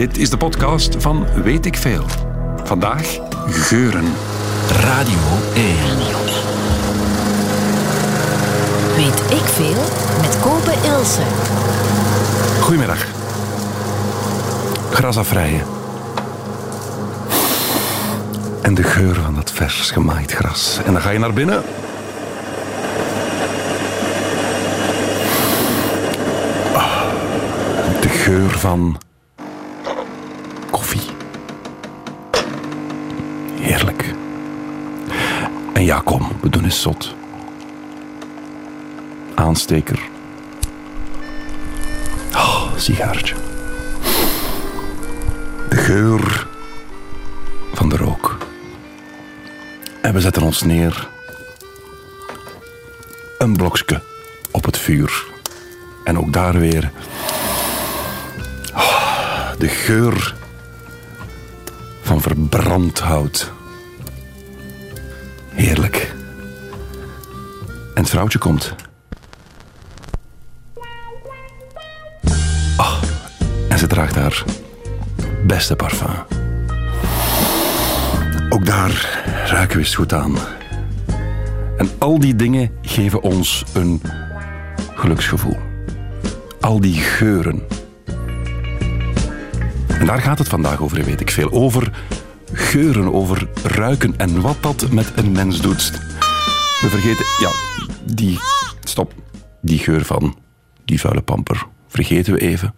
Dit is de podcast van Weet ik Veel. Vandaag geuren. Radio 1. Weet ik veel met Kopen Ilse. Goedemiddag. Gras afrijden. En de geur van dat vers gemaaid gras. En dan ga je naar binnen. Ah, De geur van ja, kom, we doen eens zot. Aansteker. Oh, sigaartje. De geur van de rook. En we zetten ons neer. Een blokje op het vuur. En ook daar weer. oh, de geur van verbrand hout. Vrouwtje komt. Ah, en ze draagt haar beste parfum. Ook daar ruiken we eens goed aan. En al die dingen geven ons een geluksgevoel. Al die geuren. En daar gaat het vandaag over, weet ik veel. Over geuren, over ruiken en wat dat met een mens doet. We vergeten, ja, die, stop, die geur van die vuile pamper vergeten we even.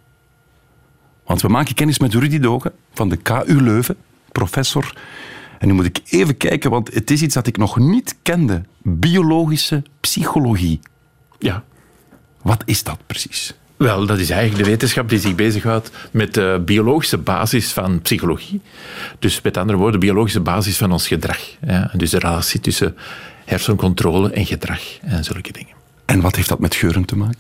Want we maken kennis met Rudy Dogen van de KU Leuven, professor. En nu moet ik even kijken, want het is iets dat ik nog niet kende. Biologische psychologie. Ja. Wat is dat precies? Wel, dat is eigenlijk de wetenschap die zich bezighoudt met de biologische basis van psychologie. Dus met andere woorden, de biologische basis van ons gedrag. Ja, dus de relatie tussen hersencontrole en gedrag en zulke dingen. En wat heeft dat met geuren te maken?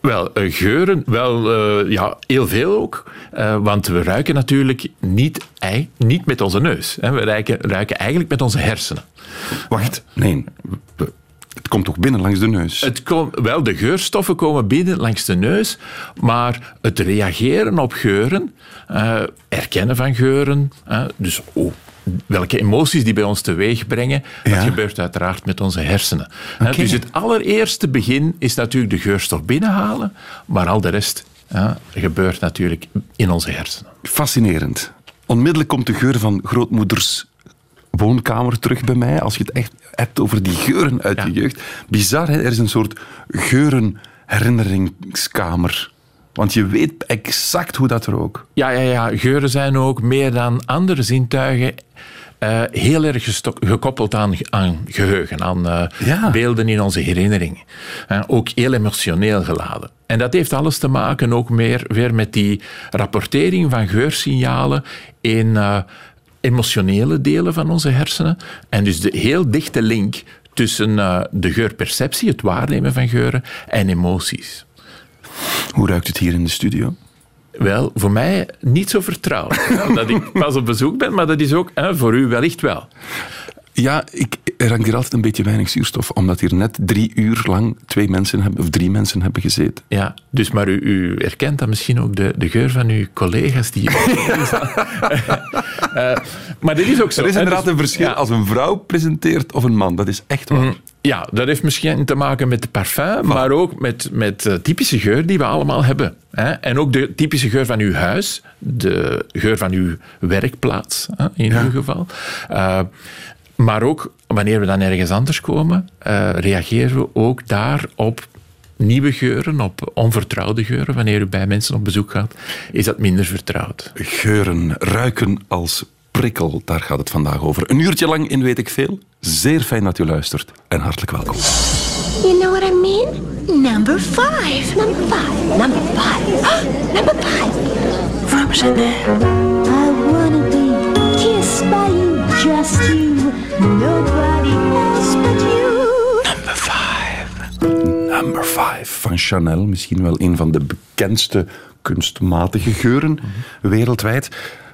Wel, eh, geuren, wel, eh, ja, heel veel ook. Eh, want we ruiken natuurlijk niet, ei- niet met onze neus. Hè. We ruiken, ruiken eigenlijk met onze hersenen. Wacht, nee. Het komt toch binnen langs de neus? Het kom, wel, de geurstoffen komen binnen langs de neus, maar het reageren op geuren, eh, herkennen van geuren, dus oh, welke emoties die bij ons teweeg brengen, Ja. dat gebeurt uiteraard met onze hersenen. Dus het allereerste begin is natuurlijk de geurstof binnenhalen, maar al de rest gebeurt natuurlijk in onze hersenen. Fascinerend. Onmiddellijk komt de geur van grootmoeders woonkamer terug bij mij. Als je het echt hebt over die geuren uit Ja. je jeugd. Bizar, hè? er is een soort geurenherinneringskamer. Want je weet exact hoe dat rook. Ja, ja, ja, geuren zijn ook meer dan andere zintuigen eh, heel erg gekoppeld aan, aan geheugen, aan eh, Ja. beelden in onze herinnering. Eh, ook heel emotioneel geladen. En dat heeft alles te maken ook meer weer met die rapportering van geursignalen in emotionele delen van onze hersenen. En dus de heel dichte link tussen de geurperceptie, het waarnemen van geuren, en emoties. Hoe ruikt het hier in de studio? Wel, voor mij niet zo vertrouwd. dat ik pas op bezoek ben, maar dat is ook hè, voor u wellicht wel. Ja, ik, er hangt hier altijd een beetje weinig zuurstof. Omdat hier net drie uur lang twee mensen hebben, of drie mensen hebben gezeten. Ja, dus maar u, u herkent dan misschien ook de, de geur van uw collega's die. Eh, maar dit is ook zo. Er is inderdaad dus- een verschil ja. als een vrouw presenteert of een man. Dat is echt waar. Ja, dat heeft misschien te maken met de parfum, maar ook met, met de typische geur die we allemaal hebben. Hè? En ook de typische geur van uw huis, de geur van uw werkplaats, hè, in uw geval. Eh, maar ook wanneer we dan ergens anders komen, eh, reageren we ook daar op nieuwe geuren, op onvertrouwde geuren. Wanneer u bij mensen op bezoek gaat, is dat minder vertrouwd. Geuren, ruiken als prikkel. Daar gaat het vandaag over. Een uurtje lang in Weet ik Veel. Zeer fijn dat u luistert. En hartelijk welkom. You know what I mean? Number five. Number five. Number five. Number five. From Chanel. I wanna be kissed by you, just you, nobody else but you. Number 5 van Chanel. Misschien wel een van de bekendste kunstmatige geuren wereldwijd.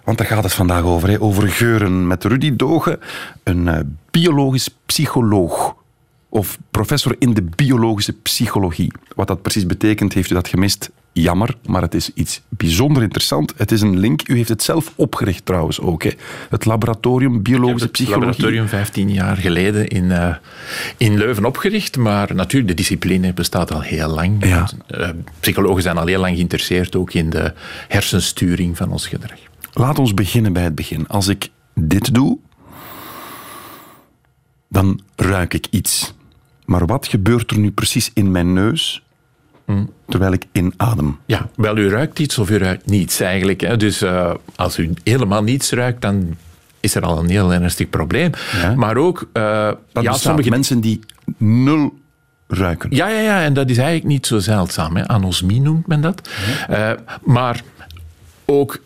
Want daar gaat het vandaag over. Hè. Over geuren met Rudy Dogen, een eh, biologisch psycholoog. Of professor in de biologische psychologie. Wat dat precies betekent, heeft u dat gemist? Jammer, maar het is iets bijzonder interessant. Het is een link. U heeft het zelf opgericht trouwens ook. Hè? Het laboratorium Biologische het Psychologie. laboratorium 15 jaar geleden in, eh, in Leuven opgericht. Maar natuurlijk, de discipline bestaat al heel lang. Ja. Eh, psychologen zijn al heel lang geïnteresseerd ook in de hersensturing van ons gedrag. Laat ons beginnen bij het begin. Als ik dit doe, dan ruik ik iets. Maar wat gebeurt er nu precies in mijn neus terwijl ik inadem? Ja, wel, u ruikt iets of u ruikt niets eigenlijk. Hè. Dus eh, als u helemaal niets ruikt, dan is er al een heel ernstig probleem. Ja. Maar ook... Dat ja, sommige mensen die nul ruiken. Ja, ja, ja, en dat is eigenlijk niet zo zeldzaam. Hè. Anosmie noemt men dat. Eh, maar ook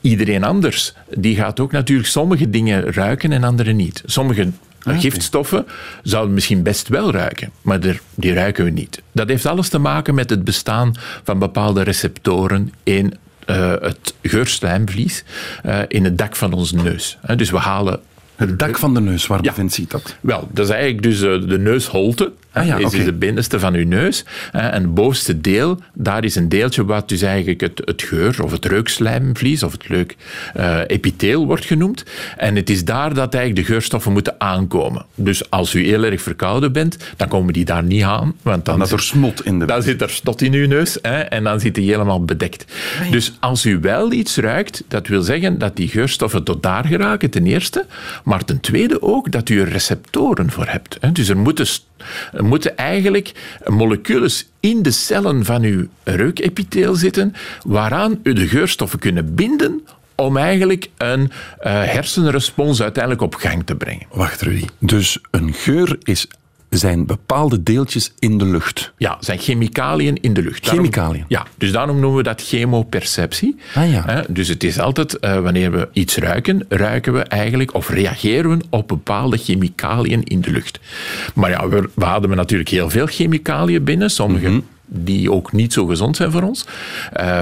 iedereen anders, die gaat ook natuurlijk sommige dingen ruiken en andere niet. Sommige eh, giftstoffen zouden misschien best wel ruiken, maar der- die ruiken we niet. Dat heeft alles te maken met het bestaan van bepaalde receptoren in eh, het geurslijmvlies, eh, in het dak van onze neus. Dus we halen Het dak van de neus, waar Ja. bevindt zich dat? wel, dat is eigenlijk dus eh, de neusholte. Ah ja, oké. is de binnenste van uw neus. hè, En het bovenste deel, daar is een deeltje wat dus eigenlijk het, het geur- of het reukslijmvlies of het leuk eh, epitheel wordt genoemd. En het is daar dat eigenlijk de geurstoffen moeten aankomen. Dus als u heel erg verkouden bent, dan komen die daar niet aan. Want dan Dat er snot in de dan zit er snot in uw neus hè, en dan zit hij helemaal bedekt. Dus als u wel iets ruikt, dat wil zeggen dat die geurstoffen tot daar geraken, ten eerste. Maar ten tweede ook dat u er receptoren voor hebt. Hè. Dus er moeten, moeten eigenlijk moleculen in de cellen van uw reukepitheel zitten, waaraan u de geurstoffen kunnen binden om eigenlijk een eh, hersenrespons uiteindelijk op gang te brengen. Wacht, Rudy. Dus een geur is, zijn bepaalde deeltjes in de lucht. Ja, zijn chemicaliën in de lucht. Daarom- Chemicaliën? ja, dus daarom noemen we dat chemoperceptie. Ah, ja. Dus het is altijd, eh, wanneer we iets ruiken, ruiken we eigenlijk of reageren we op bepaalde chemicaliën in de lucht. Maar ja, we, we ademen natuurlijk heel veel chemicaliën binnen, sommige Mhm. die ook niet zo gezond zijn voor ons. Eh,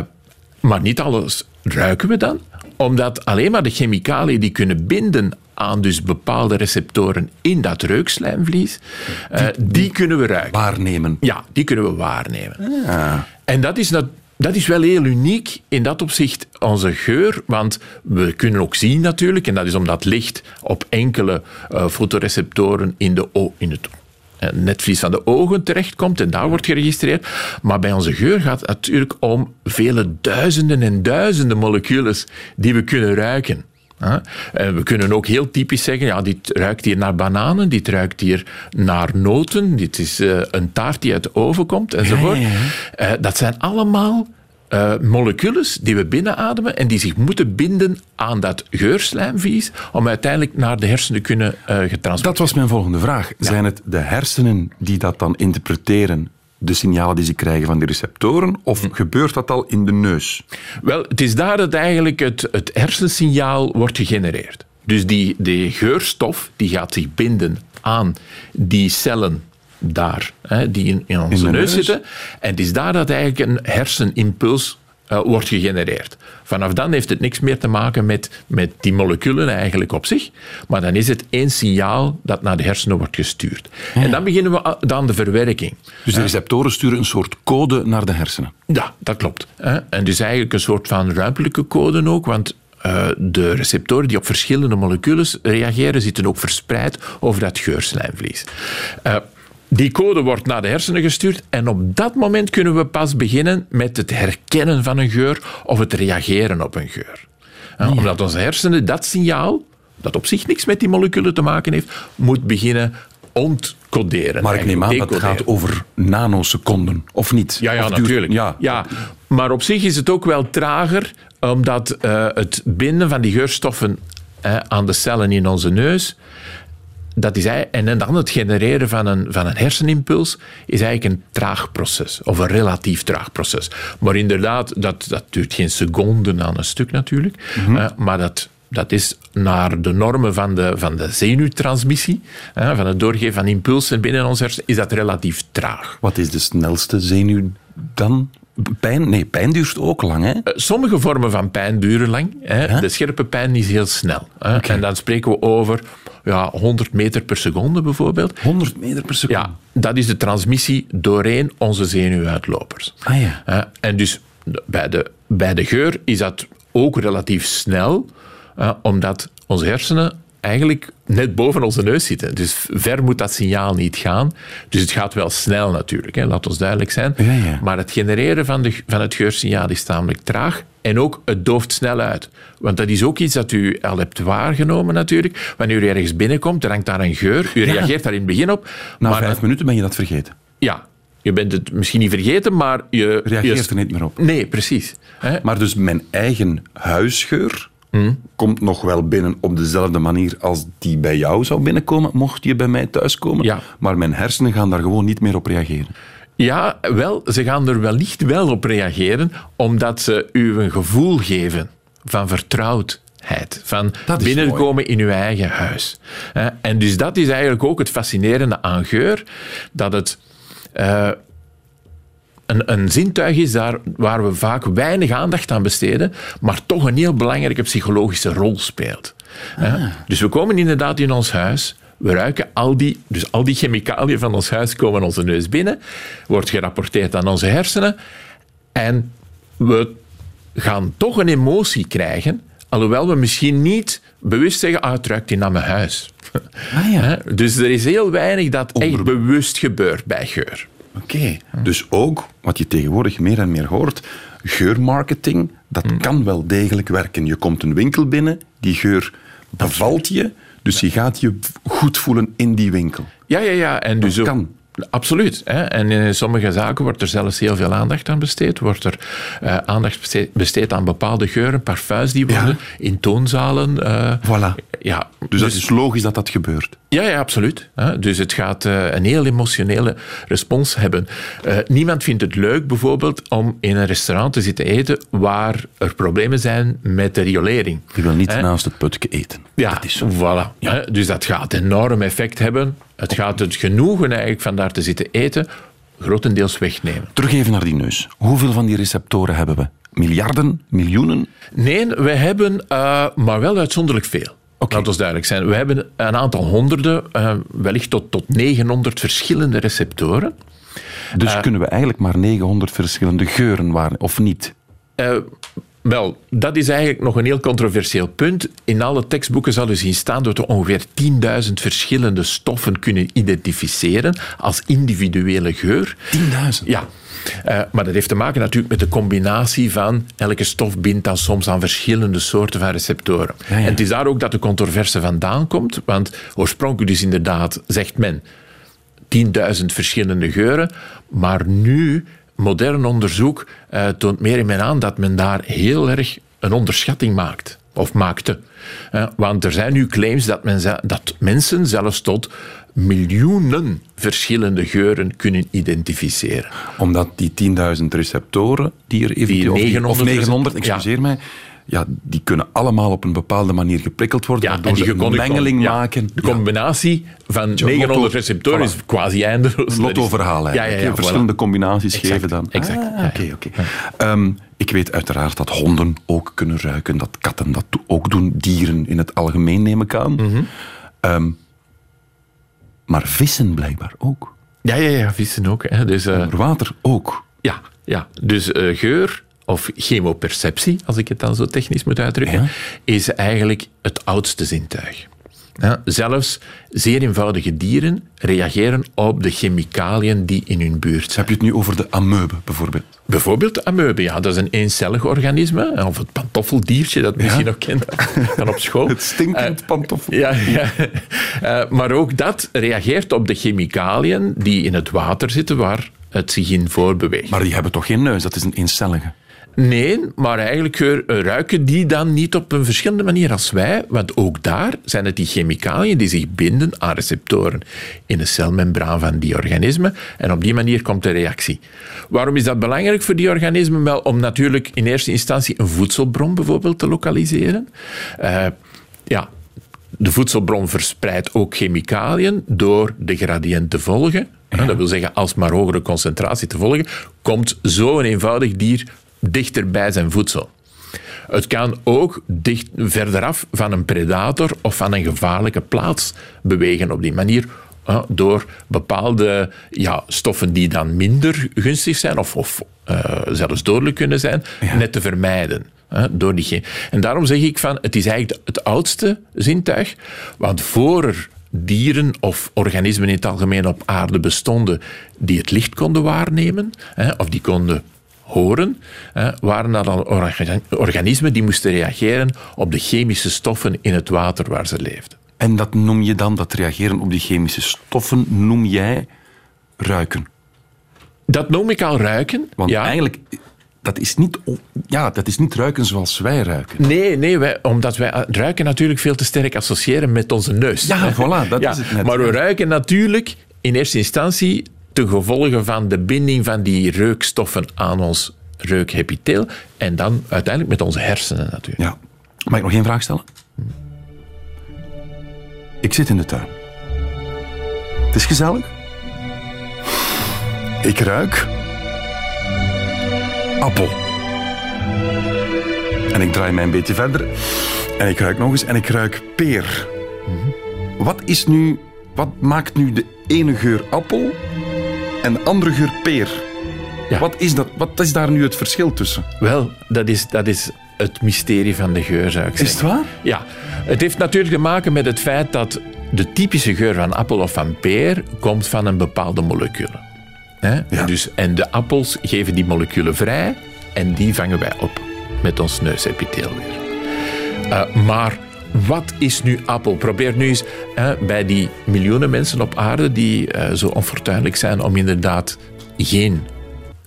maar niet alles ruiken we dan, omdat alleen maar de chemicaliën die kunnen binden aan dus bepaalde receptoren in dat reukslijmvlies, eh, die kunnen we ruiken. Waarnemen. Ja, die kunnen we waarnemen. En dat is, nat- dat is wel heel uniek in dat opzicht, onze geur. Want we kunnen ook zien natuurlijk, en dat is omdat licht op enkele eh, fotoreceptoren in, de o- in het eh, netvlies van de ogen terechtkomt en daar wordt geregistreerd. Maar bij onze geur gaat het natuurlijk om vele duizenden en duizenden moleculen die we kunnen ruiken. En we kunnen ook heel typisch zeggen, ja, dit ruikt hier naar bananen, dit ruikt hier naar noten, dit is eh, een taart die uit de oven komt, enzovoort. Ja, ja, Eh, dat zijn allemaal eh moleculen die we binnenademen en die zich moeten binden aan dat geurslijmvlies om uiteindelijk naar de hersenen te kunnen eh getransporteren. Dat was mijn volgende vraag. Zijn het de hersenen die dat dan interpreteren, de signalen die ze krijgen van die receptoren, of gebeurt dat al in de neus? Wel, het is daar dat eigenlijk het, het hersensignaal wordt gegenereerd. Dus die, die geurstof die gaat zich binden aan die cellen daar, hè, die in, in onze neus, neus. zitten. En het is daar dat eigenlijk een hersenimpuls eh, wordt gegenereerd. Vanaf dan heeft het niks meer te maken met, met die moleculen eigenlijk op zich, maar dan is het één signaal dat naar de hersenen wordt gestuurd. En dan beginnen we a- dan de verwerking. Dus de receptoren sturen een soort code naar de hersenen. Ja, dat klopt. En dus eigenlijk een soort van ruimtelijke code ook, want eh, de receptoren die op verschillende moleculen reageren, zitten ook verspreid over dat geurslijmvlies. Eh, die code wordt naar de hersenen gestuurd en op dat moment kunnen we pas beginnen met het herkennen van een geur of het reageren op een geur. Hè, Omdat onze hersenen dat signaal, dat op zich niks met die moleculen te maken heeft, moet beginnen ontcoderen. Maar ik neem aan dat het gaat over nanoseconden, of niet? Ja, ja Of natuurlijk. Ja. Ja, maar op zich is het ook wel trager, omdat eh, het binden van die geurstoffen eh, aan de cellen in onze neus, dat is, en dan het genereren van een, van een hersenimpuls, is eigenlijk een traag proces, of een relatief traag proces. Maar inderdaad, dat, dat duurt geen seconden aan een stuk natuurlijk, eh, maar dat, dat is naar de normen van de, van de zenuwtransmissie, eh, van het doorgeven van impulsen binnen ons hersenen, is dat relatief traag. Wat is de snelste zenuw dan? Pijn? Nee, pijn duurt ook lang, hè? Eh, Sommige vormen van pijn duren lang. Hè. De scherpe pijn is heel snel. Hè. En dan spreken we over ja, 100 meter per seconde bijvoorbeeld. 100 meter per seconde. Ja, dat is de transmissie doorheen onze zenuwuitlopers. Ah ja. En dus bij de, bij de geur is dat ook relatief snel, omdat onze hersenen eigenlijk net boven onze neus zitten. Dus ver moet dat signaal niet gaan. Dus het gaat wel snel natuurlijk, hè, laat ons duidelijk zijn. Ja, ja. Maar het genereren van, de, van het geursignaal is tamelijk traag. En ook het dooft snel uit. Want dat is ook iets dat u al hebt waargenomen natuurlijk. Wanneer u ergens binnenkomt, er hangt daar een geur. U reageert daar in het begin op. Na maar vijf minuten ben je dat vergeten. ja, je bent het misschien niet vergeten, maar je... Reageert je- er niet meer op. Nee, precies. Hè? Maar dus mijn eigen huisgeur komt nog wel binnen op dezelfde manier als die bij jou zou binnenkomen, mocht je bij mij thuiskomen. Ja. Maar mijn hersenen gaan daar gewoon niet meer op reageren. Ja, wel, ze gaan er wellicht wel op reageren, omdat ze u een gevoel geven van vertrouwdheid, van binnenkomen in uw eigen huis. En dus dat is eigenlijk ook het fascinerende aan geur, dat het eh, een, een zintuig is daar waar we vaak weinig aandacht aan besteden, maar toch een heel belangrijke psychologische rol speelt. Hè. Dus we komen inderdaad in ons huis. We ruiken al die, dus al die chemicaliën van ons huis komen onze neus binnen, wordt gerapporteerd aan onze hersenen en we gaan toch een emotie krijgen, alhoewel we misschien niet bewust zeggen, ah, het ruikt naar mijn huis. Ah ja. Dus er is heel weinig dat echt bewust gebeurt bij geur. Oké. Dus ook, wat je tegenwoordig meer en meer hoort, geurmarketing, dat kan wel degelijk werken. Je komt een winkel binnen, die geur bevalt je, dus je gaat je goed voelen in die winkel. Ja, ja, ja. En dus ook- kan. Absoluut. Hè. En in sommige zaken wordt er zelfs heel veel aandacht aan besteed. Wordt er eh, aandacht besteed, aan bepaalde geuren, parfums die worden in toonzalen. eh, Voilà. ja, Dus dat is logisch dat dat gebeurt. Ja, ja, absoluut. Hè. Dus het gaat eh, een heel emotionele respons hebben. Niemand vindt het leuk bijvoorbeeld om in een restaurant te zitten eten waar er problemen zijn met de riolering. Je wil niet Hè? naast het putje eten. Ja, Dat is zo. voilà. Hè, Dus dat gaat enorm effect hebben. Het gaat het genoegen eigenlijk van daar te zitten eten grotendeels wegnemen. Terug even naar die neus. Hoeveel van die receptoren hebben we? Miljarden? Miljoenen? Nee, we hebben eh, maar wel uitzonderlijk veel. Oké. Laat ons duidelijk zijn. We hebben een aantal honderden, eh, wellicht tot, tot 900 verschillende receptoren. Dus kunnen we eigenlijk maar 900 verschillende geuren waren, of niet? Wel, dat is eigenlijk nog een heel controversieel punt. In alle tekstboeken zal u zien staan dat we ongeveer 10.000 verschillende stoffen kunnen identificeren als individuele geur. 10.000? Ja. Eh, maar dat heeft te maken natuurlijk met de combinatie van elke stof bindt dan soms aan verschillende soorten van receptoren. Ja, ja. En het is daar ook dat de controverse vandaan komt, want oorspronkelijk dus inderdaad zegt men 10.000 verschillende geuren, maar nu, modern onderzoek eh, toont meer en meer aan dat men daar heel erg een onderschatting maakt. Of maakte. Eh, want er zijn nu claims dat, men, dat mensen zelfs tot miljoenen verschillende geuren kunnen identificeren. Omdat die 10.000 receptoren die er eventueel... of 900 of 900, recept- ja. excuseer mij. Ja, die kunnen allemaal op een bepaalde manier geprikkeld worden, Ja, waardoor ze een mengeling maken. De combinatie van Tja, 900 lotto- receptoren is quasi eindeloos. Een lotto-verhaal eigenlijk. Verschillende combinaties geven dan. exact. Ah, Ja, Oké, oké. Ehm, ik weet uiteraard dat honden ook kunnen ruiken, dat katten dat ook doen, dieren in het algemeen neem ik aan. Mhm. Ehm, maar vissen blijkbaar ook. Ja, ja, ja, vissen ook. Hè. Dus, eh, Onder water ook. ja, ja. dus eh, geur of chemoperceptie, als ik het dan zo technisch moet uitdrukken, Ja. is eigenlijk het oudste zintuig. Ja, zelfs zeer eenvoudige dieren reageren op de chemicaliën die in hun buurt zijn. Heb je het nu over de ameuben bijvoorbeeld? Bijvoorbeeld de ameuben, ja, dat is een eencellig organisme. Of het pantoffeldiertje, dat je misschien nog kent van op school. Het stinkend Eh, pantoffel. Ja, ja. Eh, maar ook dat reageert op de chemicaliën die in het water zitten waar het zich in voorbeweegt. Maar die hebben toch geen neus, dat is een eencellige. Nee, maar eigenlijk eh, ruiken die dan niet op een verschillende manier als wij. Want ook daar zijn het die chemicaliën die zich binden aan receptoren in de celmembraan van die organismen. En op die manier komt de reactie. Waarom is dat belangrijk voor die organismen? Wel, om natuurlijk in eerste instantie een voedselbron bijvoorbeeld te lokaliseren. Eh, ja, de voedselbron verspreidt ook chemicaliën door de gradient te volgen. Dat wil zeggen, als maar hogere concentratie te volgen, komt zo'n eenvoudig dier dichter bij zijn voedsel. Het kan ook dicht verderaf van een predator of van een gevaarlijke plaats bewegen op die manier. door bepaalde ja, stoffen die dan minder gunstig zijn of, of eh, zelfs dodelijk kunnen zijn, net te vermijden. door die en daarom zeg ik van, het is eigenlijk het oudste zintuig, want voor er dieren of organismen in het algemeen op aarde bestonden die het licht konden waarnemen, of die konden horen, waren dat al orga- organismen die moesten reageren op de chemische stoffen in het water waar ze leefden. En dat noem je dan, dat reageren op die chemische stoffen, noem jij ruiken. Dat noem ik al ruiken. Want ja. eigenlijk, dat is, niet, ja, dat is niet ruiken zoals wij ruiken. Nee, nee wij, omdat wij ruiken natuurlijk veel te sterk associëren met onze neus. Ja, voilà, dat is het net. Maar we ruiken natuurlijk in eerste instantie ten gevolge van de binding van die reukstoffen aan ons reukepitheel en dan uiteindelijk met onze hersenen natuurlijk. Ja. Mag ik nog één vraag stellen? Ik zit in de tuin. Het is gezellig. Ik ruik appel. En ik draai mij een beetje verder. En ik ruik nog eens en ik ruik peer. Wat is nu, wat maakt nu de ene geur appel en geur peer? Ja. Wat, is dat, wat is daar nu het verschil tussen? Wel, dat is, dat is het mysterie van de geur, zou ik zeggen. Is het waar? Ja, het heeft natuurlijk te maken met het feit dat de typische geur van appel of van peer komt van een bepaalde moleculen. Hè? Ja. Dus, en de appels geven die moleculen vrij en die vangen wij op met ons neusepitheel weer. Uh, maar wat is nu appel? Probeer nu eens hè, bij die miljoenen mensen op aarde die uh, zo onfortuinlijk zijn om inderdaad geen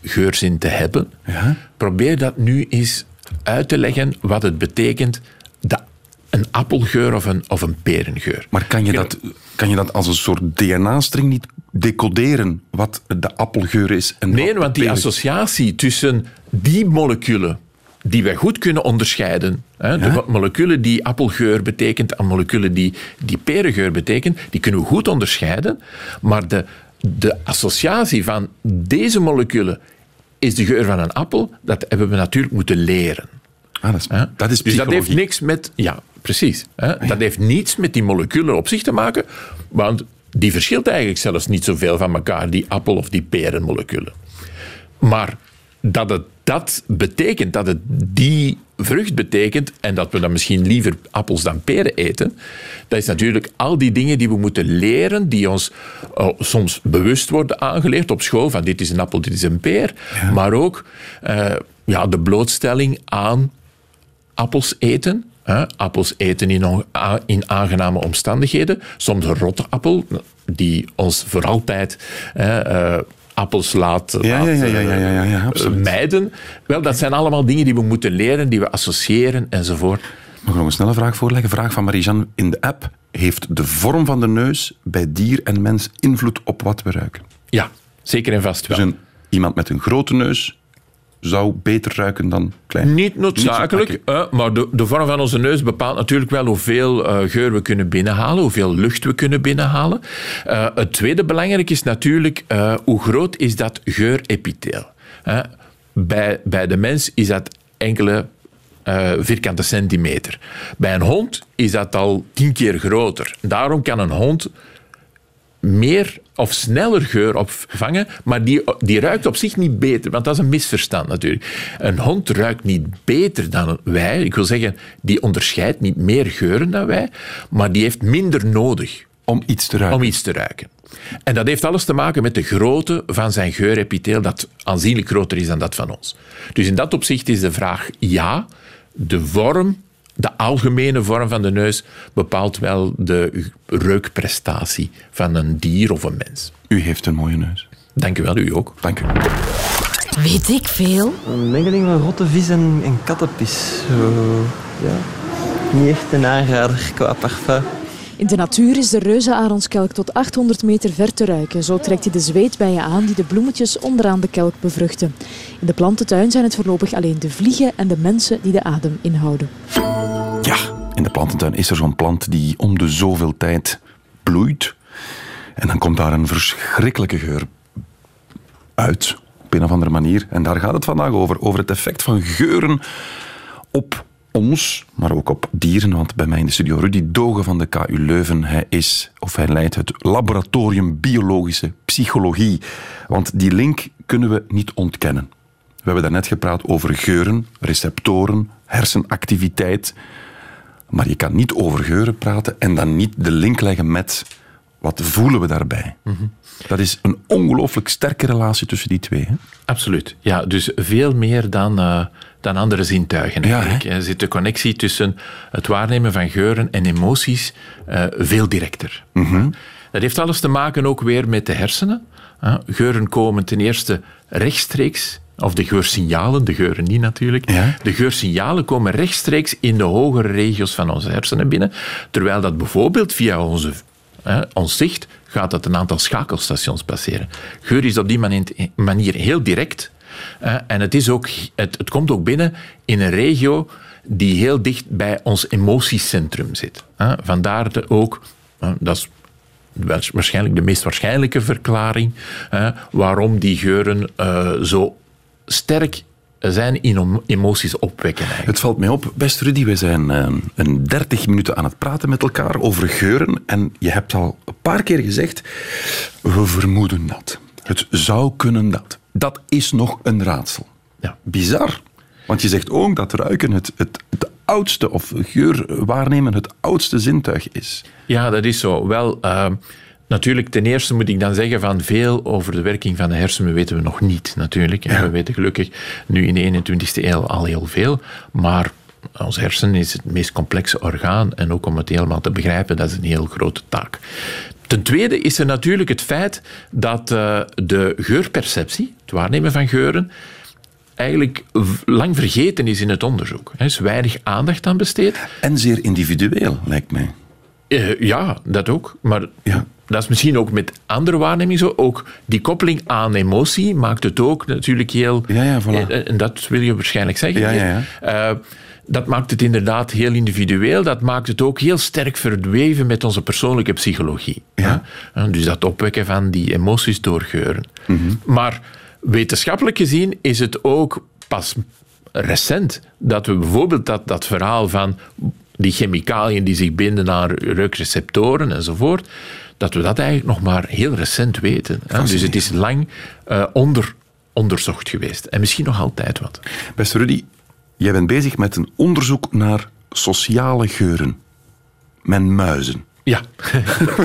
geurzin te hebben. Ja. Probeer dat nu eens uit te leggen wat het betekent, dat een appelgeur of een, of een perengeur. Maar kan je, dat, kan je dat als een soort DNA-string niet decoderen wat de appelgeur is? En Nee, want die associatie tussen die moleculen die wij goed kunnen onderscheiden, hè, de Ja? moleculen die appelgeur betekent en moleculen die, die perengeur betekenen, die kunnen we goed onderscheiden, maar de, de associatie van deze moleculen is de geur van een appel, dat hebben we natuurlijk moeten leren. Ah, dat is, dat is dus dat heeft niks met. Ja, precies. Hè? Dat heeft niets met die moleculen op zich te maken, want die verschilt eigenlijk zelfs niet zoveel van elkaar, die appel- of die perenmoleculen. Maar dat het dat betekent, dat het die vrucht betekent en dat we dan misschien liever appels dan peren eten, dat is natuurlijk al die dingen die we moeten leren, die ons eh, soms bewust worden aangeleerd op school, van dit is een appel, dit is een peer, maar ook eh, ja, de blootstelling aan appels eten. Hè? Appels eten in, in aangename omstandigheden. Soms een rotte appel, die ons voor altijd eh, appels laat, Ja, laat, ja, ja, ja, ja, ja, ja, ja, eh, absoluut. mijden. Wel, dat zijn allemaal dingen die we moeten leren, die we associëren enzovoort. Mag ik nog een snelle vraag voorleggen? Vraag van Marie-Jeanne in de app. Heeft de vorm van de neus bij dier en mens invloed op wat we ruiken? Ja, zeker en vast wel. Dus een, iemand met een grote neus zou beter ruiken dan klein. Niet noodzakelijk, eh, maar de, de vorm van onze neus bepaalt natuurlijk wel hoeveel eh, geur we kunnen binnenhalen, hoeveel lucht we kunnen binnenhalen. Eh, het tweede belangrijk is natuurlijk hoe groot is dat geurepitheel. Hè? bij, bij de mens is dat enkele vierkante centimeter. Bij een hond is dat al tien keer groter. Daarom kan een hond meer of sneller geur opvangen, maar die, die ruikt op zich niet beter, want dat is een misverstand natuurlijk. Een hond ruikt niet beter dan wij. Ik wil zeggen, die onderscheidt niet meer geuren dan wij, maar die heeft minder nodig Om iets te ruiken. om iets te ruiken. En dat heeft alles te maken met de grootte van zijn geurepitheel, dat aanzienlijk groter is dan dat van ons. Dus in dat opzicht is de vraag ja, de vorm, de algemene vorm van de neus bepaalt wel de reukprestatie van een dier of een mens. U heeft een mooie neus. Dank u wel, u ook. Dank u. Weet ik veel? Een mengeling van rotte vis en, en kattenpis. Zo, ja. Niet echt een aanrader qua parfum. In de natuur is de reuzenaronskelk tot 800 meter ver te ruiken. Zo trekt hij de zweetbijen aan die de bloemetjes onderaan de kelk bevruchten. In de plantentuin zijn het voorlopig alleen de vliegen en de mensen die de adem inhouden. Ja, in de plantentuin is er zo'n plant die om de zoveel tijd bloeit. En dan komt daar een verschrikkelijke geur uit, op een of andere manier. En daar gaat het vandaag over, over het effect van geuren op ons, maar ook op dieren. Want bij mij in de studio Rudy Dogen van de KU Leuven. Hij is, of hij leidt het laboratorium biologische psychologie. Want die link kunnen we niet ontkennen. We hebben daarnet gepraat over geuren, receptoren, hersenactiviteit. Maar je kan niet over geuren praten en dan niet de link leggen met wat voelen we daarbij. Dat is een ongelooflijk sterke relatie tussen die twee. Hè? Absoluut. Ja, dus veel meer dan, eh, dan andere zintuigen. Ja, Eigenlijk. er zit de connectie tussen het waarnemen van geuren en emoties eh, veel directer. Dat heeft alles te maken ook weer met de hersenen. Geuren komen ten eerste rechtstreeks, of de geursignalen, de geuren niet natuurlijk. Ja. De geursignalen komen rechtstreeks in de hogere regio's van onze hersenen binnen, terwijl dat bijvoorbeeld via onze, ons zicht gaat dat een aantal schakelstations passeren. Geur is op die manier heel direct. Hè, en het, is ook, het, het komt ook binnen in een regio die heel dicht bij ons emotiecentrum zit. hè. Vandaar de ook, hè, dat is waarschijnlijk de meest waarschijnlijke verklaring waarom die geuren eh, zo sterk zijn in emoties opwekken. Het valt mij op, beste Rudy, we zijn eh, een 30 minuten aan het praten met elkaar over geuren. En je hebt al een paar keer gezegd, we vermoeden dat. Het zou kunnen dat. Dat is nog een raadsel. Ja. Bizar. Want je zegt ook dat ruiken het, het, het oudste, of geur waarnemen het oudste zintuig is. Ja, dat is zo. Wel, eh, natuurlijk, ten eerste moet ik dan zeggen van veel over de werking van de hersenen weten we nog niet, natuurlijk. En We weten gelukkig nu in de 21ste eeuw al heel veel, maar ons hersen is het meest complexe orgaan en ook om het helemaal te begrijpen, dat is een heel grote taak. Ten tweede is er natuurlijk het feit dat eh, de geurperceptie, het waarnemen van geuren, eigenlijk lang vergeten is in het onderzoek. Er is weinig aandacht aan besteed. En zeer individueel, lijkt mij. Eh, ja, dat ook. Maar Ja. dat is misschien ook met andere waarnemingen zo. Ook die koppeling aan emotie maakt het ook natuurlijk heel... Ja, ja, voilà. Eh, En dat wil je waarschijnlijk zeggen. Ja, ja, Eh, dat maakt het inderdaad heel individueel. Dat maakt het ook heel sterk verdweven met onze persoonlijke psychologie. Ja. hè. Dus dat opwekken van die emoties door geuren. Mhm. Maar wetenschappelijk gezien is het ook pas recent dat we bijvoorbeeld dat, dat verhaal van die chemicaliën die zich binden aan reukreceptoren enzovoort, dat we dat eigenlijk nog maar heel recent weten. hè. Dus het is lang eh, onder, onderzocht geweest. En misschien nog altijd wat. Beste Rudy, jij bent bezig met een onderzoek naar sociale geuren. Met muizen. Ja,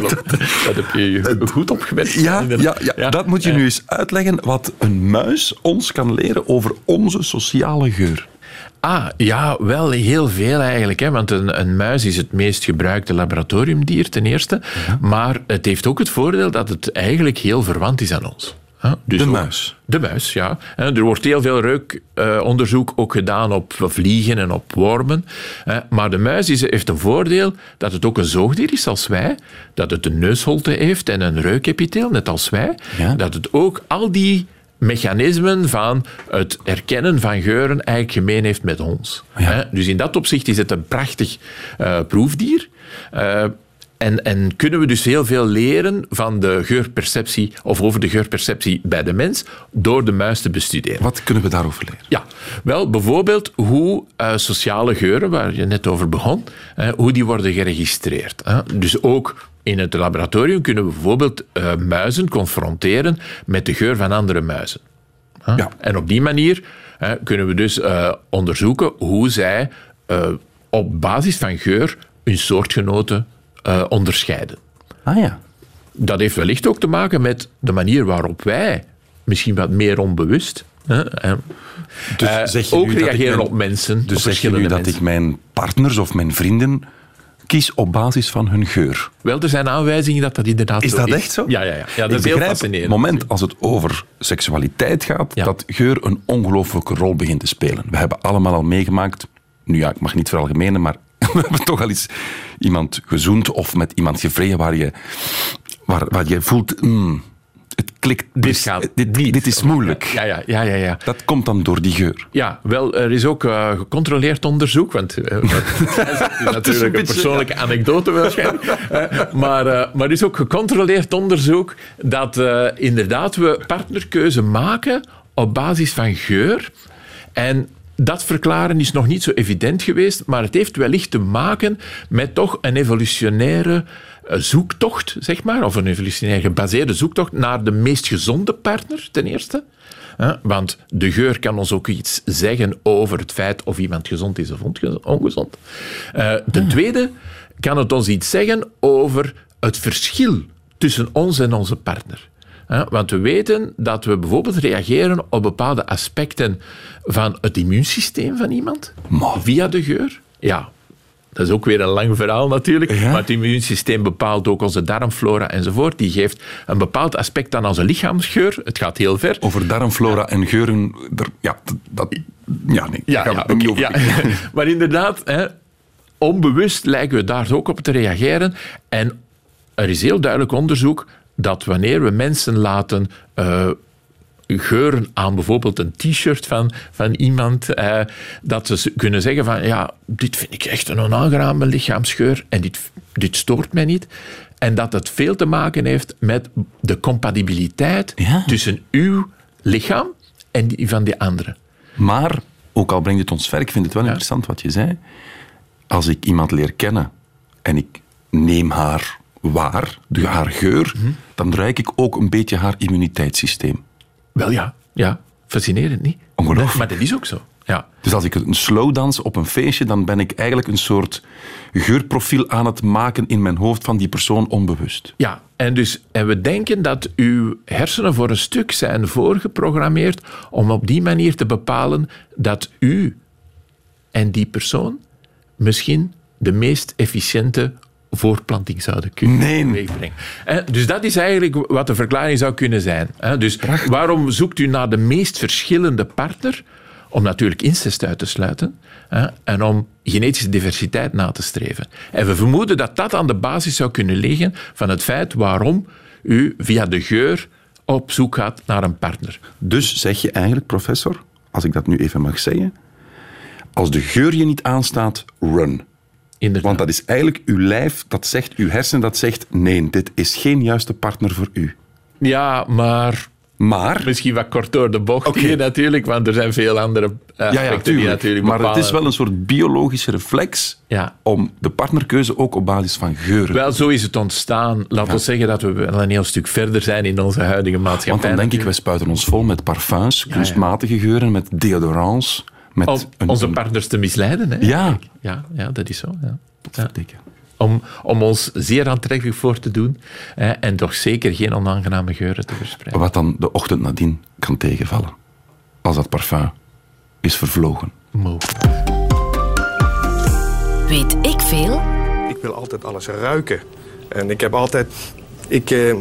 dat heb je goed opgemerkt. Ja, ja, dat moet je nu eens uitleggen wat een muis ons kan leren over onze sociale geur. Ah, ja, wel heel veel eigenlijk. Hè? Want een, een muis is het meest gebruikte laboratoriumdier ten eerste. Maar het heeft ook het voordeel dat het eigenlijk heel verwant is aan ons. Dus De ook- muis. De muis, ja. Er wordt heel veel reukonderzoek ook gedaan op vliegen en op wormen. Maar de muis is, heeft een voordeel dat het ook een zoogdier is als wij. Dat het een neusholte heeft en een reukepitheel, net als wij. Ja. Dat het ook al die mechanismen van het herkennen van geuren eigenlijk gemeen heeft met ons. Dus in dat opzicht is het een prachtig eh, proefdier. Eh, en, en kunnen we dus heel veel leren van de geurperceptie, of over de geurperceptie bij de mens, door de muis te bestuderen. Wat kunnen we daarover leren? Ja, wel bijvoorbeeld hoe eh, sociale geuren, waar je net over begon, eh, hoe die worden geregistreerd. hè. Dus ook in het laboratorium kunnen we bijvoorbeeld eh, muizen confronteren met de geur van andere muizen. Ja. En op die manier kunnen we dus onderzoeken hoe zij op basis van geur hun soortgenoten eh, onderscheiden. Ah ja. Dat heeft wellicht ook te maken met de manier waarop wij, misschien wat meer onbewust, hè, Dus eh, zeg je ook dat reageren mijn- op mensen. Dus op zeg je nu dat mensen. ik mijn partners of mijn vrienden kies op basis van hun geur? Wel, er zijn aanwijzingen dat dat inderdaad Is zo dat is. echt zo? Ja, ja, ja. ja dat ik is heel begrijp fascinerend. het moment als het over seksualiteit gaat, Ja. dat geur een ongelooflijke rol begint te spelen. We hebben allemaal al meegemaakt, nu ja, ik mag niet veralgemenen, maar we hebben toch al eens iemand gezoend of met iemand gevreden waar je, waar, waar je voelt, mm, het klikt, Dit gaat dit, is moeilijk. Ja, ja, ja, ja. ja. Dat komt dan door die geur. Ja, wel, er is ook eh, gecontroleerd onderzoek, want eh, dat is natuurlijk een persoonlijke anekdote waarschijnlijk. Eh, maar, maar er is ook gecontroleerd onderzoek dat inderdaad we partnerkeuze maken op basis van geur. En dat verklaren is nog niet zo evident geweest, maar het heeft wellicht te maken met toch een evolutionaire eh, zoektocht, zeg maar, of een evolutionair gebaseerde zoektocht naar de meest gezonde partner, ten eerste. Want de geur kan ons ook iets zeggen over het feit of iemand gezond is of onge- ongezond. Eh, ten tweede kan het ons iets zeggen over het verschil tussen ons en onze partner. Want we weten dat we bijvoorbeeld reageren op bepaalde aspecten van het immuunsysteem van iemand via de geur. Ja, dat is ook weer een lang verhaal natuurlijk. Maar het immuunsysteem bepaalt ook onze darmflora enzovoort. Die geeft een bepaald aspect aan onze lichaamsgeur. Het gaat heel ver. Over darmflora en geuren, er, ja, dat, ja, nee, daar gaan we het niet oké, over. ja. maar inderdaad, hè, onbewust lijken we daar ook op te reageren. En er is heel duidelijk onderzoek dat wanneer we mensen laten eh, geuren aan bijvoorbeeld een t-shirt van, van iemand, eh, dat ze kunnen zeggen van ja, dit vind ik echt een onaangename lichaamsgeur en dit, dit stoort mij niet. En dat het veel te maken heeft met de compatibiliteit Ja. tussen uw lichaam en die van die andere. Maar, ook al brengt het ons ver, ik vind het wel interessant wat je zei. Als ik iemand leer kennen en ik neem haar waar, de, haar geur, dan ruik ik ook een beetje haar immuniteitssysteem. Wel ja, ja. Fascinerend, niet? Ongelooflijk. Maar dat is ook zo. Ja. Dus als ik een slow dans op een feestje, dan ben ik eigenlijk een soort geurprofiel aan het maken in mijn hoofd van die persoon onbewust. ja. En, dus, en we denken dat uw hersenen voor een stuk zijn voorgeprogrammeerd om op die manier te bepalen dat u en die persoon misschien de meest efficiënte voortplanting zouden kunnen Nee. Hè, Dus dat is eigenlijk wat de verklaring zou kunnen zijn. Dus waarom zoekt u naar de meest verschillende partner? Om natuurlijk incest uit te sluiten hè, en om genetische diversiteit na te streven. En we vermoeden dat dat aan de basis zou kunnen liggen van het feit waarom u via de geur op zoek gaat naar een partner. Dus zeg je eigenlijk, professor, als ik dat nu even mag zeggen, als de geur je niet aanstaat, run. Inderdaad. Want dat is eigenlijk uw lijf, dat zegt, uw hersen dat zegt, nee, dit is geen juiste partner voor u. Ja, maar Maar, misschien wat kort door de bocht hier natuurlijk, want er zijn veel andere aspecten ja, ja, die tuurlijk. natuurlijk maar het is wel een soort biologische reflex Ja. om de partnerkeuze ook op basis van geuren Wel, zo is het ontstaan. Laten we zeggen dat we wel een heel stuk verder zijn in onze huidige maatschappij. Want dan denk ik, wij spuiten ons vol met parfums, kunstmatige geuren, met deodorants. Met Om een, onze een- partners te misleiden. Hè? Ja. ja. Ja, dat is zo. Ja. Om, om ons zeer aantrekkelijk voor te doen hè, en toch zeker geen onaangename geuren te verspreiden. Wat dan de ochtend nadien kan tegenvallen. Als dat parfum is vervlogen. Mogelijk. Weet ik veel? Ik wil altijd alles ruiken. En ik heb altijd... Ik, eh,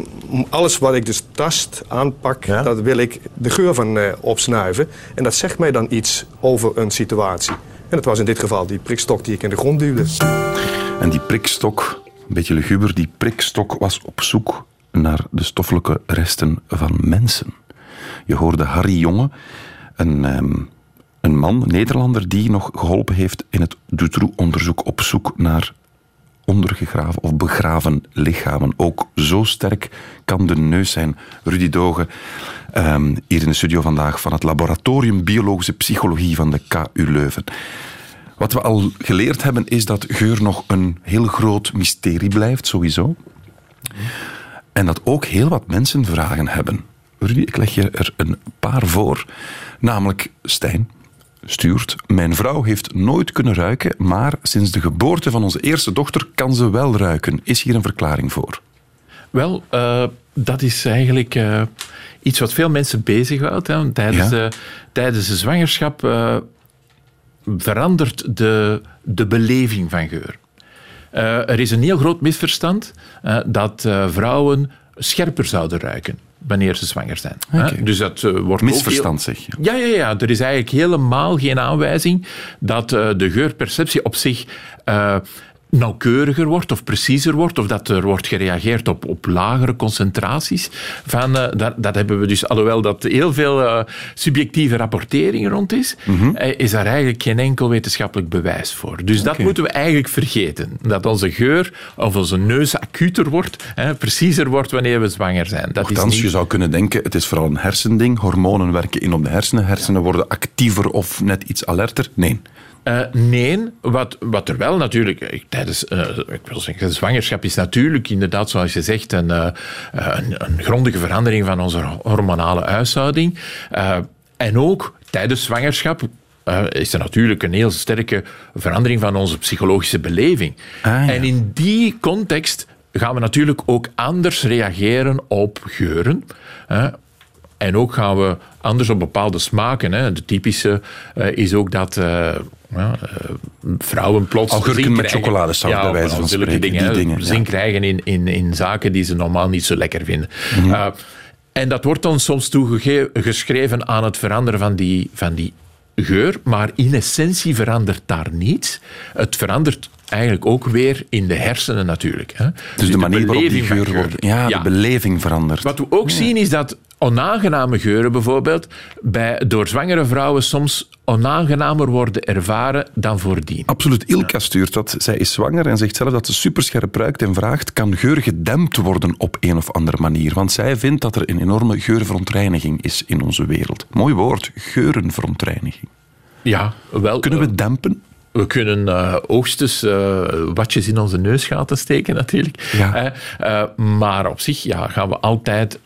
alles wat ik dus tast, aanpak, dat wil ik de geur van eh, opsnuiven. En dat zegt mij dan iets over een situatie. En dat was in dit geval die prikstok die ik in de grond duwde. En die prikstok, een beetje luguber, die prikstok was op zoek naar de stoffelijke resten van mensen. Je hoorde Harry Jonge, een, ehm, een man, een Nederlander, die nog geholpen heeft in het Dutroux-onderzoek op zoek naar ondergegraven of begraven lichamen. Ook zo sterk kan de neus zijn. Rudy Doge, ehm, hier in de studio vandaag van het Laboratorium Biologische Psychologie van de KU Leuven. Wat we al geleerd hebben is dat geur nog een heel groot mysterie blijft, sowieso. En dat ook heel wat mensen vragen hebben. Rudy, ik leg je er een paar voor. Namelijk Stijn stuurt. Mijn vrouw heeft nooit kunnen ruiken, maar sinds de geboorte van onze eerste dochter kan ze wel ruiken. Is hier een verklaring voor? Wel, eh, dat is eigenlijk eh, iets wat veel mensen bezighoudt. Hè. Tijdens, Ja. de, tijdens de zwangerschap eh, verandert de, de beleving van geur. Er is een heel groot misverstand dat vrouwen scherper zouden ruiken wanneer ze zwanger zijn. Dus dat eh, wordt ook Misverstand, heel- zeg je. ja, ja, ja. Er is eigenlijk helemaal geen aanwijzing dat eh, de geurperceptie op zich eh, nauwkeuriger wordt of preciezer wordt, of dat er wordt gereageerd op, op lagere concentraties. Van, eh, dat, dat hebben we dus, alhoewel dat heel veel eh, subjectieve rapportering rond is, eh, is daar eigenlijk geen enkel wetenschappelijk bewijs voor. Dus dat moeten we eigenlijk vergeten. Dat onze geur of onze neus acuter wordt, hè, preciezer wordt wanneer we zwanger zijn. Dat is Nochtans, niet- je zou kunnen denken, het is vooral een hersending. Hormonen werken in op de hersenen. Hersenen worden actiever of net iets alerter. Nee. Eh, nee, wat, wat er wel natuurlijk eh, tijdens eh, ik wil zeggen, zwangerschap is natuurlijk inderdaad, zoals je zegt, een, een, een grondige verandering van onze hormonale huishouding. En ook tijdens zwangerschap is er natuurlijk een heel sterke verandering van onze psychologische beleving. Ah, ja. En in die context gaan we natuurlijk ook anders reageren op geuren. En ook gaan we anders op bepaalde smaken. Hè. De typische is ook dat ja, eh, vrouwen plots Augurken met bij wijze van spreken, Dingen, die dingen, ja. Zin krijgen in, in, in zaken die ze normaal niet zo lekker vinden. Mhm. Eh, en dat wordt dan soms toegeschreven aan het veranderen van die, van die geur, maar in essentie verandert daar niets. Het verandert eigenlijk ook weer in de hersenen natuurlijk. Hè. Dus, de manier waarop die geur wordt... Ja, de beleving verandert. wat we ook zien is dat onaangename geuren bijvoorbeeld bij, door zwangere vrouwen soms onaangenamer worden ervaren dan voordien. Absoluut. Ilka stuurt dat. Zij is zwanger en zegt zelf dat ze superscherp ruikt en vraagt kan geur gedempt worden op een of andere manier? Want zij vindt dat er een enorme geurverontreiniging is in onze wereld. Mooi woord, geurenverontreiniging. Ja, wel. Kunnen we het dempen? We kunnen eh hoogstens eh, watjes in onze neusgaten steken, natuurlijk. Ja. Eh, eh, maar op zich ja, gaan we altijd eh,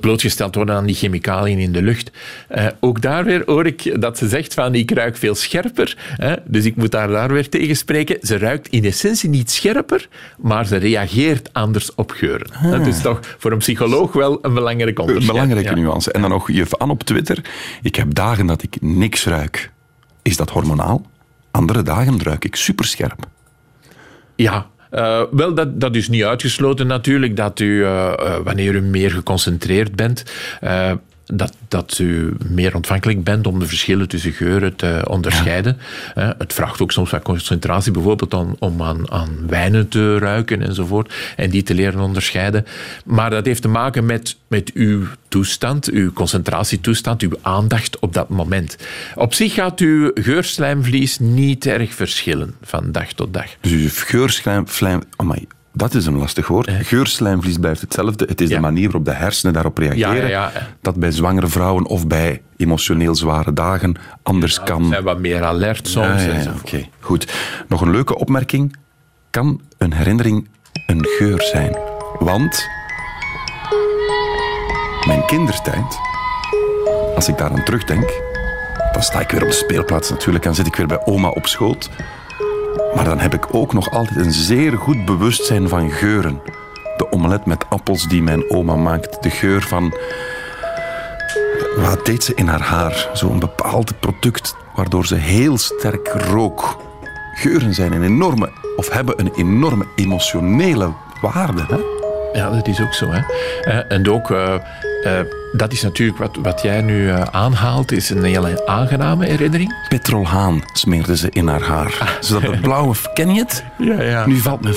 blootgesteld worden aan die chemicaliën in de lucht. Eh, ook daar weer hoor ik dat ze zegt van ik ruik veel scherper. Hè, dus ik moet daar, daar weer tegen spreken. Ze ruikt in essentie niet scherper, maar ze reageert anders op geuren. Dat is toch voor een psycholoog wel een belangrijk Een onderscheid. belangrijke Ja. nuance. En dan nog je aan op Twitter. Ik heb dagen dat ik niks ruik. Is dat hormonaal? Andere dagen ruik ik superscherp. Ja, eh, wel, dat, dat is niet uitgesloten natuurlijk, dat u, eh, eh, wanneer u meer geconcentreerd bent, dat, dat u meer ontvankelijk bent om de verschillen tussen geuren te onderscheiden. Eh, het vraagt ook soms wat concentratie, bijvoorbeeld om, om aan, aan wijnen te ruiken enzovoort, en die te leren onderscheiden. Maar dat heeft te maken met, met uw toestand, uw concentratietoestand, uw aandacht op dat moment. Op zich gaat uw geurslijmvlies niet erg verschillen van dag tot dag. Dus je geurslijm... Vlijm, amai, dat is een lastig woord. Geurslijmvlies blijft hetzelfde. Het is Ja. de manier waarop de hersenen daarop reageren. Ja, ja, ja. Dat bij zwangere vrouwen of bij emotioneel zware dagen anders kan. zijn wat meer alert soms. Oké, goed. Nog een leuke opmerking. Kan een herinnering een geur zijn? Want mijn kindertijd, als ik daaraan terugdenk, dan sta ik weer op de speelplaats natuurlijk en zit ik weer bij oma op schoot. Maar dan heb ik ook nog altijd een zeer goed bewustzijn van geuren. De omelet met appels die mijn oma maakt. De geur van... Wat deed ze in haar haar? Zo'n bepaald product waardoor ze heel sterk rook. Geuren zijn een enorme, of hebben een enorme emotionele waarde. Hè? Ja, dat is ook zo. Hè. Eh, En ook, eh, eh, dat is natuurlijk wat, wat jij nu eh, aanhaalt, is een hele aangename herinnering. Petrolhaan smeerde ze in haar haar. Zodat het blauwe... Ken je het? Ja, ja. Nu valt me.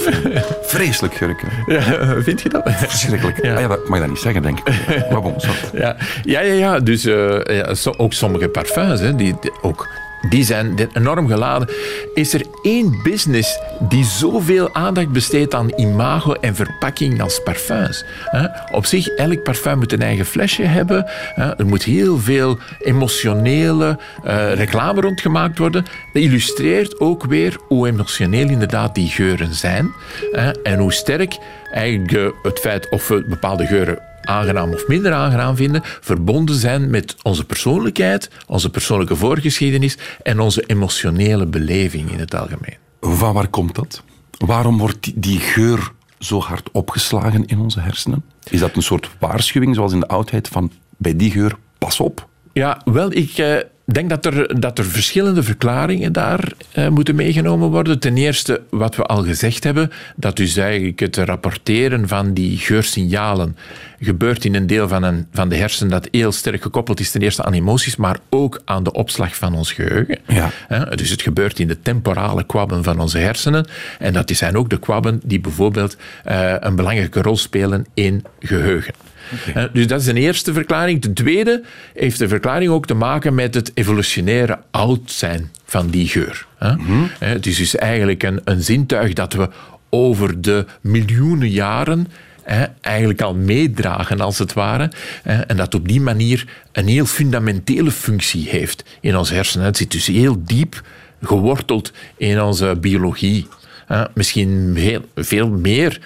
Vreselijk gurken. Ja, vind je dat? Verschrikkelijk. Ja. Ah ja, dat mag je dat niet zeggen, denk ik. Maar bon. Ja, ja, ja, ja. dus eh, ja, ook sommige parfums, hè, die, die- ook, die zijn enorm geladen. Is er één business die zoveel aandacht besteedt aan imago en verpakking als parfums? Op zich, elk parfum moet een eigen flesje hebben. Er moet heel veel emotionele eh, reclame rondgemaakt worden. Dat illustreert ook weer hoe emotioneel inderdaad die geuren zijn. En hoe sterk eigenlijk eh, het feit of we bepaalde geuren aangenaam of minder aangenaam vinden, verbonden zijn met onze persoonlijkheid, onze persoonlijke voorgeschiedenis en onze emotionele beleving in het algemeen. Van waar komt dat? Waarom wordt die, geur zo hard opgeslagen in onze hersenen? Is dat een soort waarschuwing, zoals in de oudheid, van bij die geur, pas op? Ja, wel, ik eh, denk dat er, dat er verschillende verklaringen daar eh, moeten meegenomen worden. Ten eerste, wat we al gezegd hebben, dat dus eigenlijk het rapporteren van die geursignalen gebeurt in een deel van, een, van de hersenen dat heel sterk gekoppeld is ten eerste aan emoties, maar ook aan de opslag van ons geheugen. Ja. Dus het gebeurt in de temporale kwabben van onze hersenen. En dat zijn ook de kwabben die bijvoorbeeld eh, een belangrijke rol spelen in geheugen. Dus dat is een eerste verklaring. De tweede heeft de verklaring ook te maken met het evolutionaire oud zijn van die geur. Eh, Het is dus eigenlijk een, een zintuig dat we over de miljoenen jaren eigenlijk al meedragen, als het ware. En dat op die manier een heel fundamentele functie heeft in ons hersenen. Het zit dus heel diep geworteld in onze biologie. Misschien heel, veel meer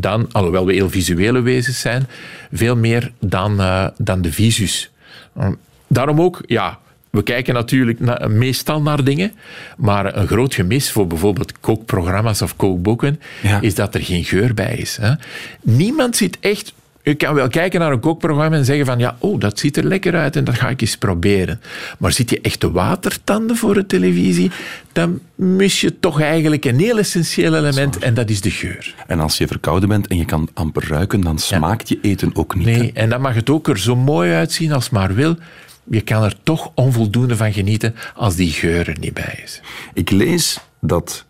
dan, alhoewel we heel visuele wezens zijn, veel meer dan, eh, dan de visus. Eh, Daarom ook, ja, we kijken natuurlijk na- meestal naar dingen, maar een groot gemis voor bijvoorbeeld kookprogramma's of kookboeken Ja. is dat er geen geur bij is. Hè. Niemand zit echt... Je kan wel kijken naar een kookprogramma en zeggen van ja, oh, dat ziet er lekker uit en dat ga ik eens proberen. Maar zit je echt te watertanden voor de televisie, dan mis je toch eigenlijk een heel essentieel element en dat is de geur. En als je verkouden bent en je kan amper ruiken, dan smaakt je eten ook niet. hè? Nee, en dan mag het ook er zo mooi uitzien als maar wil. Je kan er toch onvoldoende van genieten als die geur er niet bij is. Ik lees dat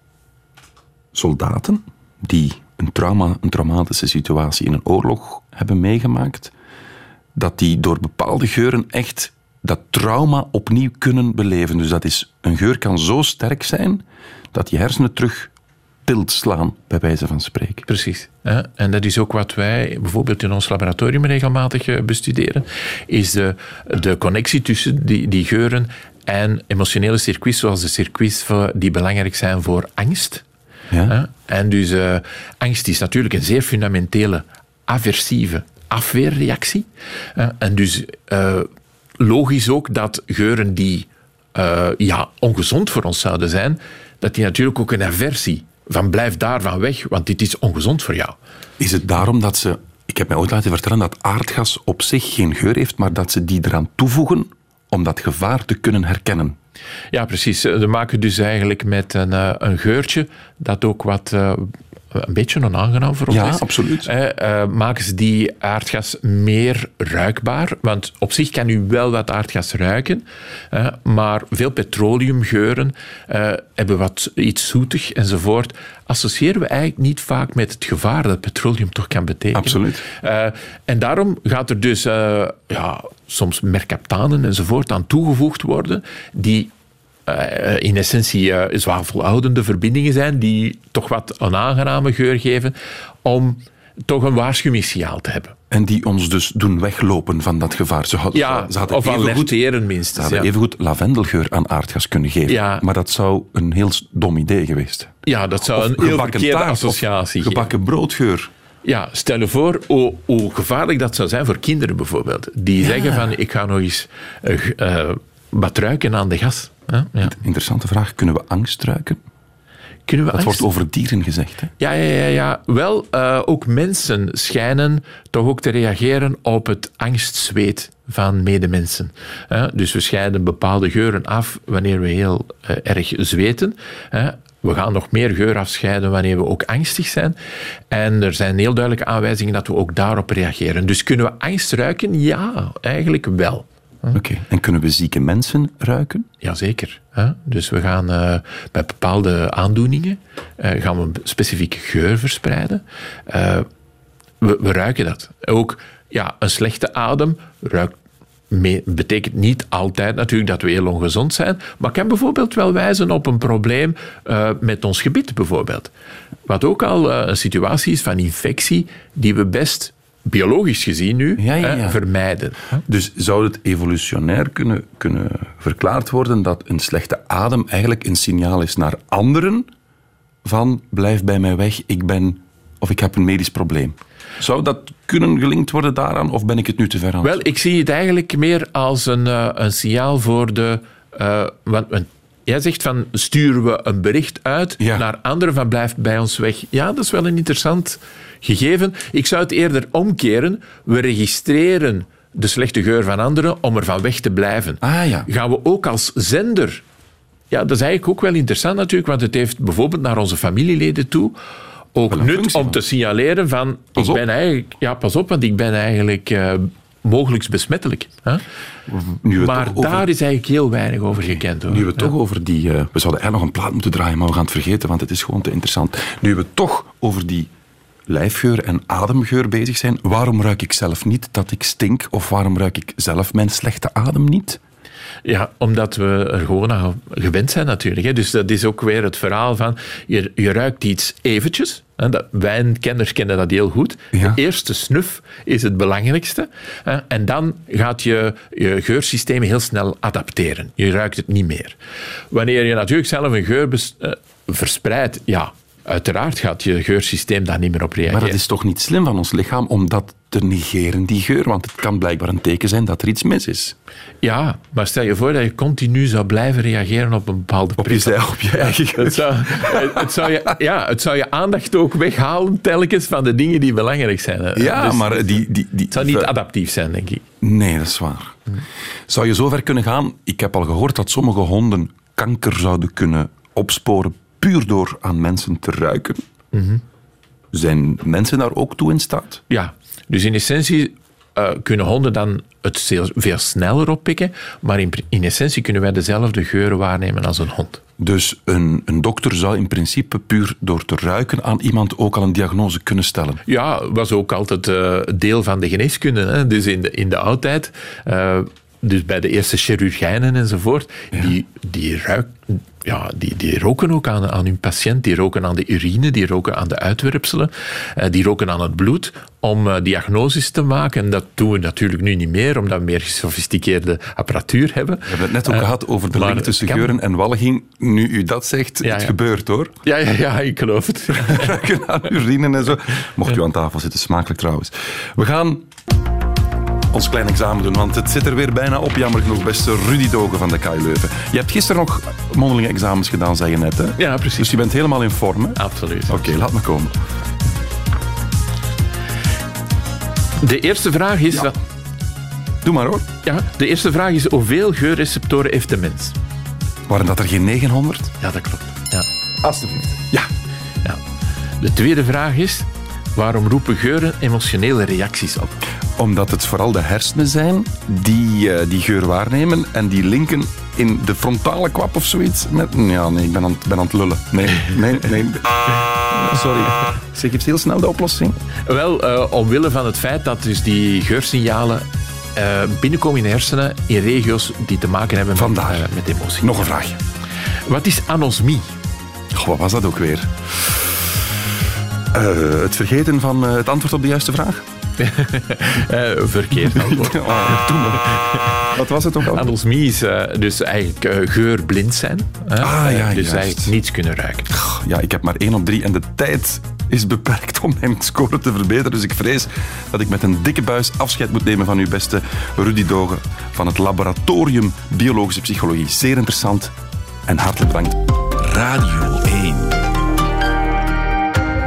soldaten die een, trauma, een traumatische situatie in een oorlog hebben meegemaakt, dat die door bepaalde geuren echt dat trauma opnieuw kunnen beleven. Dus dat is, een geur kan zo sterk zijn dat je hersenen terug tilt slaan, bij wijze van spreken. Precies. En dat is ook wat wij bijvoorbeeld in ons laboratorium regelmatig eh, bestuderen, is de, de connectie tussen die, die geuren en emotionele circuits, zoals de circuits die belangrijk zijn voor angst. Ja? En dus eh, angst is natuurlijk een zeer fundamentele aversieve afweerreactie. Hè? En dus eh, logisch ook dat geuren die eh, ja, ongezond voor ons zouden zijn, dat die natuurlijk ook een aversie van blijf daarvan weg, want dit is ongezond voor jou. Is het daarom dat ze... Ik heb mij ooit laten vertellen dat aardgas op zich geen geur heeft, maar dat ze die eraan toevoegen om dat gevaar te kunnen herkennen. Ja, precies. Ze maken dus eigenlijk met een, eh, een geurtje dat ook wat eh, een beetje onaangenaam voor ons Ja, is. absoluut. Eh, eh, maken ze die aardgas meer ruikbaar? Want op zich kan u wel wat aardgas ruiken, eh, maar veel petroleumgeuren eh, hebben wat iets zoetig enzovoort. Associëren we eigenlijk niet vaak met het gevaar dat petroleum toch kan betekenen. Absoluut. Eh, en daarom gaat er dus eh, ja, soms mercaptanen enzovoort aan toegevoegd worden, die eh, in essentie eh, zwavelhoudende verbindingen zijn, die toch wat een aangename geur geven, om toch een waarschuwingssignaal te hebben. En die ons dus doen weglopen van dat gevaar. Ze hadden, Ja, ze hadden of alerteren Ze minstens. hadden Ja. evengoed lavendelgeur aan aardgas kunnen geven. Ja. Maar dat zou een heel dom idee geweest. ja, dat zou een heel verkeerde taart associatie. Gebakken broodgeur. Ja, stel je voor hoe, hoe gevaarlijk dat zou zijn voor kinderen bijvoorbeeld. Die zeggen van, ik ga nog eens eh, wat ruiken aan de gas. Hè? Ja. Interessante vraag. Kunnen we angst ruiken? Kunnen we Dat angst- wordt over dieren gezegd. Hè? Ja, ja, ja, ja. Wel, eh, ook mensen schijnen toch ook te reageren op het angstzweet van medemensen. Dus we scheiden bepaalde geuren af wanneer we heel eh, erg zweten. We gaan nog meer geur afscheiden wanneer we ook angstig zijn. En er zijn heel duidelijke aanwijzingen dat we ook daarop reageren. Dus kunnen we angst ruiken? Ja, eigenlijk wel. Oké. En kunnen we zieke mensen ruiken? Jazeker. Hè? Dus we gaan eh, bij bepaalde aandoeningen eh, gaan we een specifieke geur verspreiden. Eh, we, we ruiken dat. Ook ja, een slechte adem ruikt mee- betekent niet altijd natuurlijk dat we heel ongezond zijn, maar kan bijvoorbeeld wel wijzen op een probleem met ons gebit bijvoorbeeld. Wat ook al een situatie is van infectie die we best biologisch gezien nu Ja, ja, hè, ja. vermijden. Dus zou het evolutionair kunnen, kunnen verklaard worden dat een slechte adem eigenlijk een signaal is naar anderen van blijf bij mij weg, ik ben of ik heb een medisch probleem? Zou dat kunnen gelinkt worden daaraan of ben ik het nu te ver aan? Wel, ik zie het eigenlijk meer als een, eh, een signaal voor de. eh, want, want jij zegt van sturen we een bericht uit Ja. naar anderen van blijf bij ons weg. Ja, dat is wel een interessant gegeven. Ik zou het eerder omkeren. We registreren de slechte geur van anderen om er van weg te blijven. Ah, ja. Gaan we ook als zender... Ja, dat is eigenlijk ook wel interessant natuurlijk, want het heeft bijvoorbeeld naar onze familieleden toe ook nut om te signaleren van... Pas ik op. ben eigenlijk... Ja, pas op, want ik ben eigenlijk eh mogelijk besmettelijk. Hè? Nu Maar over- daar is eigenlijk heel weinig over gekend. Hoor. Nu we toch over die... eh, we zouden eigenlijk nog een plaat moeten draaien, maar we gaan het vergeten, want het is gewoon te interessant. Nu we toch over die lijfgeur en ademgeur bezig zijn, waarom ruik ik zelf niet dat ik stink? Of waarom ruik ik zelf mijn slechte adem niet? Ja, omdat we er gewoon aan gewend zijn natuurlijk. Hè. Dus dat is ook weer het verhaal van, je, je ruikt iets eventjes. Hè. Dat, wijnkenners kennen dat heel goed. Ja. De eerste snuf is het belangrijkste. Hè. En dan gaat je, je geursysteem heel snel adapteren. Je ruikt het niet meer. Wanneer je natuurlijk zelf een geur bes- eh, verspreidt, ja, uiteraard gaat je geursysteem daar niet meer op reageren. Maar dat is toch niet slim van ons lichaam om dat te negeren, die geur? Want het kan blijkbaar een teken zijn dat er iets mis is. Ja, maar stel je voor dat je continu zou blijven reageren op een bepaalde Op je, prikkel. zij- op je eigen geur. Het zou, het, zou je, ja, het zou je aandacht ook weghalen telkens van de dingen die belangrijk zijn. Ja, Dus maar die... die, die Het zou niet adaptief zijn, denk ik. Nee, dat is waar. Zou je zover kunnen gaan? Ik heb al gehoord dat sommige honden kanker zouden kunnen opsporen puur door aan mensen te ruiken. Zijn mensen daar ook toe in staat? Ja, dus in essentie eh, kunnen honden dan het veel, veel sneller oppikken, maar in, in essentie kunnen wij dezelfde geuren waarnemen als een hond. Dus een, een dokter zou in principe puur door te ruiken aan iemand ook al een diagnose kunnen stellen. Ja, was ook altijd eh, deel van de geneeskunde. Hè? Dus in de, in de oudheid, eh, dus bij de eerste chirurgijnen enzovoort, die, die, ruik, ja, die, die roken ook aan, aan hun patiënt. Die roken aan de urine, die roken aan de uitwerpselen, eh, die roken aan het bloed om eh, diagnoses te maken. En dat doen we natuurlijk nu niet meer, omdat we meer gesofisticeerde apparatuur hebben. We hebben het net ook Eh, gehad over de link tussen kan. geuren en walging. Nu u dat zegt, Ja, het ja. gebeurt hoor. Ja, ja, ja, ik geloof het. ruiken aan urine en zo. Mocht u aan tafel zitten, smakelijk trouwens. We gaan ons klein examen doen, want het zit er weer bijna op. Jammer genoeg, beste Rudy Dogen van de KU Leuven. Je hebt gisteren nog mondelinge examens gedaan, zei je net. Hè? Ja, precies. Dus je bent helemaal in vorm. hè? Absoluut. Oké, laat me komen. De eerste vraag is... wat- Doe maar hoor. Ja, de eerste vraag is hoeveel geurreceptoren heeft de mens? Waren dat er geen 900? Ja, dat klopt. Ja. Alsjeblieft. Ja. Ja. De tweede vraag is, waarom roepen geuren emotionele reacties op? Omdat het vooral de hersenen zijn die eh, die geur waarnemen en die linken in de frontale kwap of zoiets. Met, ja, nee, ik ben aan, ben aan het lullen. Nee, nee, nee. Sorry. Zeg, je heel snel de oplossing? Wel, eh, omwille van het feit dat dus die geursignalen eh, binnenkomen in de hersenen in regio's die te maken hebben met, eh, met emotie. Nog een vraagje. Wat is anosmie? Goh, wat was dat ook weer? Eh, het vergeten van eh, het antwoord op de juiste vraag? Eh, verkeerd antwoord. Oh. Wat was het ook al? Anosmie is dus eigenlijk geurblind zijn. hè. Ah, ja, dus juist. eigenlijk niets kunnen ruiken. Ja, ik heb maar één op drie en de tijd is beperkt om mijn score te verbeteren. Dus ik vrees dat ik met een dikke buis afscheid moet nemen van uw beste Rudy Dogen van het Laboratorium Biologische Psychologie. Zeer interessant en hartelijk bedankt. Radio 1.